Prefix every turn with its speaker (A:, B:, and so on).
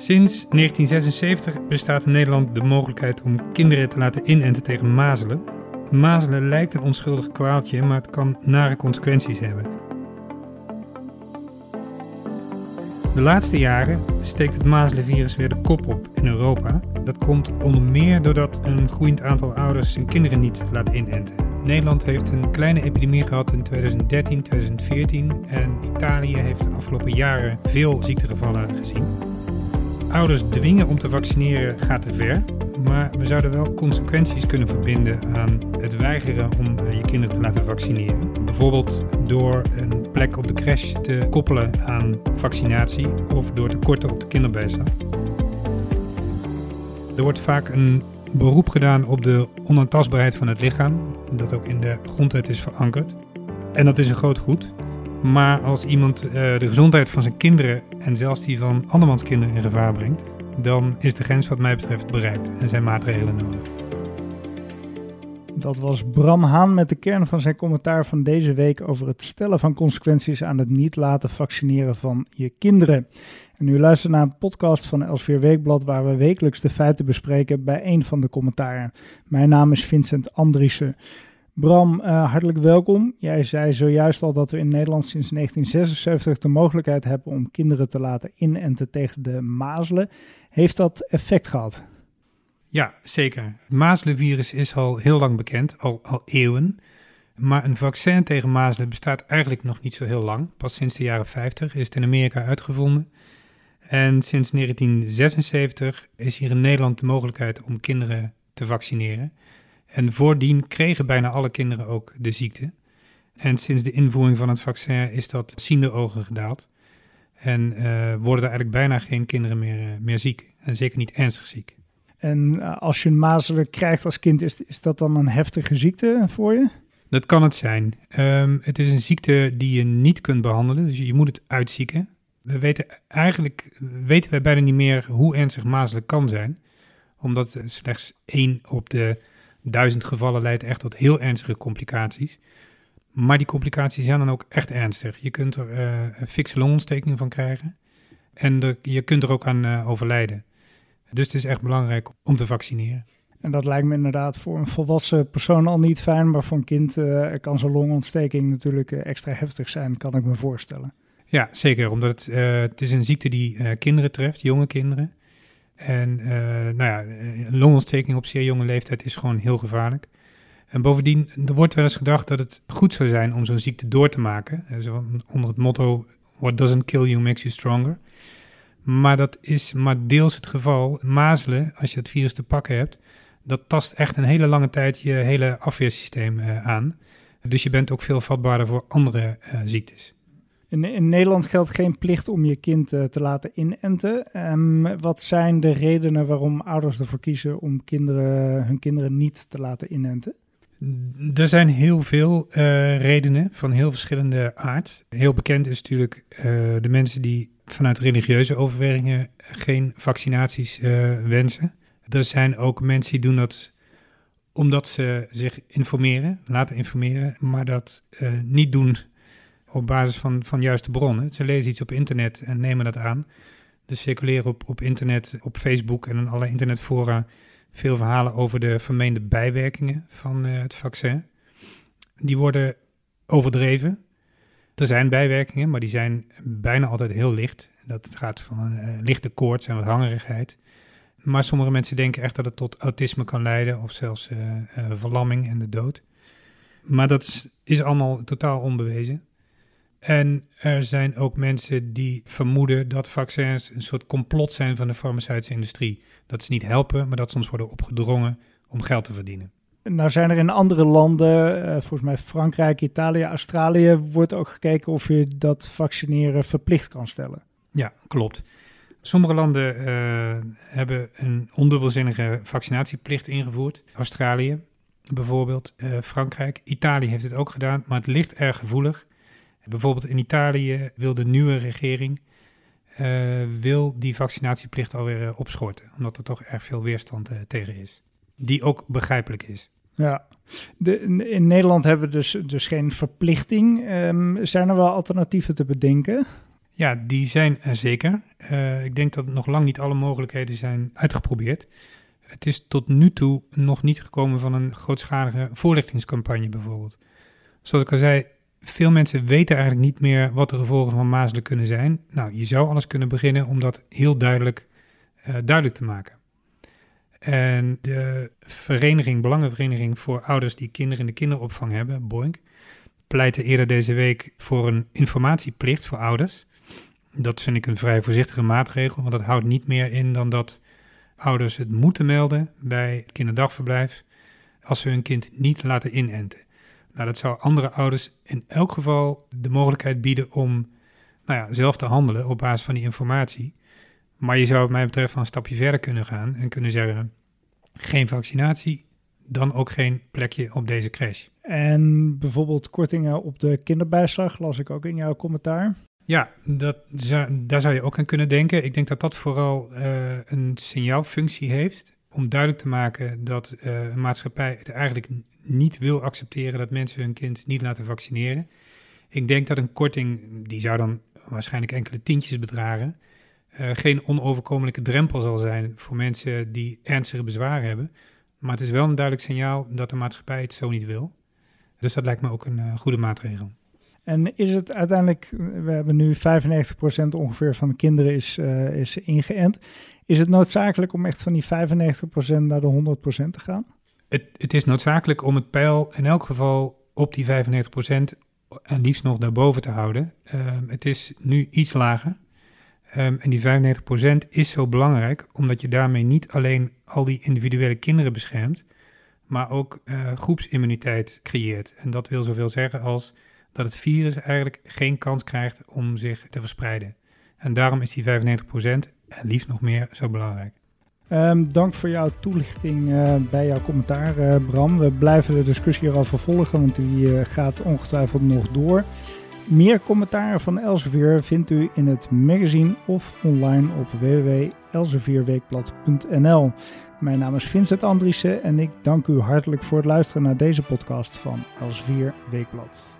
A: Sinds 1976 bestaat in Nederland de mogelijkheid om kinderen te laten inenten tegen mazelen. Mazelen lijkt een onschuldig kwaaltje, maar het kan nare consequenties hebben. De laatste jaren steekt het mazelenvirus weer de kop op in Europa. Dat komt onder meer doordat een groeiend aantal ouders hun kinderen niet laat inenten. Nederland heeft een kleine epidemie gehad in 2013, 2014 en Italië heeft de afgelopen jaren veel ziektegevallen gezien. Ouders dwingen om te vaccineren gaat te ver, maar we zouden wel consequenties kunnen verbinden aan het weigeren om eh, je kinderen te laten vaccineren. Bijvoorbeeld door een plek op de crash te koppelen aan vaccinatie of door te korten op de kinderbijslag. Er wordt vaak een beroep gedaan op de onaantastbaarheid van het lichaam, dat ook in de grondwet is verankerd. En dat is een groot goed. Maar als iemand uh, de gezondheid van zijn kinderen en zelfs die van andermans kinderen in gevaar brengt, dan is de grens wat mij betreft bereikt en zijn maatregelen nodig.
B: Dat was Bram Haan met de kern van zijn commentaar van deze week over het stellen van consequenties aan het niet laten vaccineren van je kinderen. En u luistert naar een podcast van Elsvier Weekblad waar we wekelijks de feiten bespreken bij een van de commentaren. Mijn naam is Vincent Andriessen. Bram, uh, hartelijk welkom. Jij zei zojuist al dat we in Nederland sinds 1976 de mogelijkheid hebben om kinderen te laten inenten tegen de mazelen. Heeft dat effect gehad?
A: Ja, zeker. Het mazelenvirus is al heel lang bekend, al, al eeuwen. Maar een vaccin tegen mazelen bestaat eigenlijk nog niet zo heel lang. Pas sinds de jaren 50 is het in Amerika uitgevonden. En sinds 1976 is hier in Nederland de mogelijkheid om kinderen te vaccineren. En voordien kregen bijna alle kinderen ook de ziekte. En sinds de invoering van het vaccin is dat ziende ogen gedaald. En uh, worden er eigenlijk bijna geen kinderen meer, uh, meer ziek. En zeker niet ernstig ziek.
B: En uh, als je een mazelen krijgt als kind, is, is dat dan een heftige ziekte voor je?
A: Dat kan het zijn. Um, het is een ziekte die je niet kunt behandelen, dus je moet het uitzieken. We weten eigenlijk weten wij bijna niet meer hoe ernstig mazelen kan zijn, omdat slechts één op de duizend gevallen leidt echt tot heel ernstige complicaties. Maar die complicaties zijn dan ook echt ernstig. Je kunt er uh, een fikse longontsteking van krijgen. En je kunt er ook aan uh, overlijden. Dus het is echt belangrijk om te vaccineren.
B: En dat lijkt me inderdaad voor een volwassen persoon al niet fijn. Maar voor een kind uh, kan zo'n longontsteking natuurlijk extra heftig zijn, kan ik me voorstellen.
A: Ja, zeker. Omdat het, het is een ziekte die kinderen treft, jonge kinderen. En uh, nou ja, een longontsteking op zeer jonge leeftijd is gewoon heel gevaarlijk. En bovendien, er wordt wel eens gedacht dat het goed zou zijn om zo'n ziekte door te maken. onder het motto, what doesn't kill you makes you stronger. Maar dat is maar deels het geval. Mazelen, als je het virus te pakken hebt, dat tast echt een hele lange tijd je hele afweersysteem uh, aan. Dus je bent ook veel vatbaarder voor andere ziektes.
B: In, in, Nederland geldt geen plicht om je kind uh, te laten inenten. Um, wat zijn de redenen waarom ouders ervoor kiezen om kinderen, hun kinderen niet te laten inenten?
A: Er zijn heel veel uh, redenen van heel verschillende aard. Heel bekend is natuurlijk uh, de mensen die vanuit religieuze overwegingen geen vaccinaties wensen. Er zijn ook mensen die doen dat omdat ze zich informeren, laten informeren, maar dat niet doen op basis van, van juiste bronnen. Ze lezen iets op internet en nemen dat aan. Dus circuleren op, op internet, op Facebook en in alle internetfora veel verhalen over de vermeende bijwerkingen van uh, het vaccin. Die worden overdreven. Er zijn bijwerkingen, maar die zijn bijna altijd heel licht. Dat gaat van een uh, lichte koorts en wat hangerigheid. Maar sommige mensen denken echt dat het tot autisme kan leiden of zelfs uh, verlamming en de dood. Maar dat is allemaal totaal onbewezen. En er zijn ook mensen die vermoeden dat vaccins een soort complot zijn van de farmaceutische industrie. Dat ze niet helpen, maar dat soms worden opgedrongen om geld te verdienen.
B: Nou zijn er in andere landen, uh, volgens mij Frankrijk, Italië, Australië, wordt ook gekeken of je dat vaccineren verplicht kan stellen.
A: Ja, klopt. Sommige landen uh, hebben een ondubbelzinnige vaccinatieplicht ingevoerd. Australië bijvoorbeeld, uh, Frankrijk. Italië heeft het ook gedaan, maar het ligt erg gevoelig. Bijvoorbeeld in Italië wil de nieuwe regering uh, wil die vaccinatieplicht alweer uh, opschorten, omdat er toch erg veel weerstand uh, tegen is. Die ook begrijpelijk is.
B: Ja, de, in Nederland hebben we dus, dus geen verplichting. Um, zijn er wel alternatieven te bedenken?
A: Ja, die zijn er zeker. Uh, ik denk dat nog lang niet alle mogelijkheden zijn uitgeprobeerd. Het is tot nu toe nog niet gekomen van een grootschalige voorlichtingscampagne bijvoorbeeld. Zoals ik al zei, veel mensen weten eigenlijk niet meer wat de gevolgen van mazelen kunnen zijn. Nou, je zou alles kunnen beginnen om dat heel duidelijk, uh, duidelijk te maken. En de vereniging, Belangenvereniging voor ouders die kinderen in de kinderopvang hebben, BOINK, pleitte eerder deze week voor een informatieplicht voor ouders. Dat vind ik een vrij voorzichtige maatregel, want dat houdt niet meer in dan dat ouders het moeten melden bij het kinderdagverblijf als ze hun kind niet laten inenten. Nou, dat zou andere ouders in elk geval de mogelijkheid bieden om nou ja, zelf te handelen op basis van die informatie. Maar je zou wat mij betreft van een stapje verder kunnen gaan en kunnen zeggen, geen vaccinatie, dan ook geen plekje op deze crash.
B: En bijvoorbeeld kortingen op de kinderbijslag, las ik ook in jouw commentaar.
A: Ja, dat daar zou je ook aan kunnen denken. Ik denk dat dat vooral uh, een signaalfunctie heeft om duidelijk te maken dat uh, een maatschappij het eigenlijk niet wil accepteren dat mensen hun kind niet laten vaccineren. Ik denk dat een korting, die zou dan waarschijnlijk enkele tientjes bedragen, uh, geen onoverkomelijke drempel zal zijn voor mensen die ernstige bezwaren hebben. Maar het is wel een duidelijk signaal dat de maatschappij het zo niet wil. Dus dat lijkt me ook een uh, goede maatregel.
B: En is het uiteindelijk, we hebben nu 95% ongeveer van de kinderen is, uh, is ingeënt. Is het noodzakelijk om echt van die 95% naar de 100% te gaan?
A: Het, het, is noodzakelijk om het pijl in elk geval op die 95% en liefst nog daarboven te houden. Uh, het is nu iets lager. Um, en die 95% is zo belangrijk omdat je daarmee niet alleen al die individuele kinderen beschermt, maar ook uh, groepsimmuniteit creëert. En dat wil zoveel zeggen als dat het virus eigenlijk geen kans krijgt om zich te verspreiden. En daarom is die 95% en liefst nog meer zo belangrijk.
B: Um, dank voor jouw toelichting uh, bij jouw commentaar, uh, Bram. We blijven de discussie hierover volgen, want die uh, gaat ongetwijfeld nog door. Meer commentaar van Elsevier vindt u in het magazine of online op www.elsevierweekblad.nl. Mijn naam is Vincent Andriessen en ik dank u hartelijk voor het luisteren naar deze podcast van Elsevier Weekblad.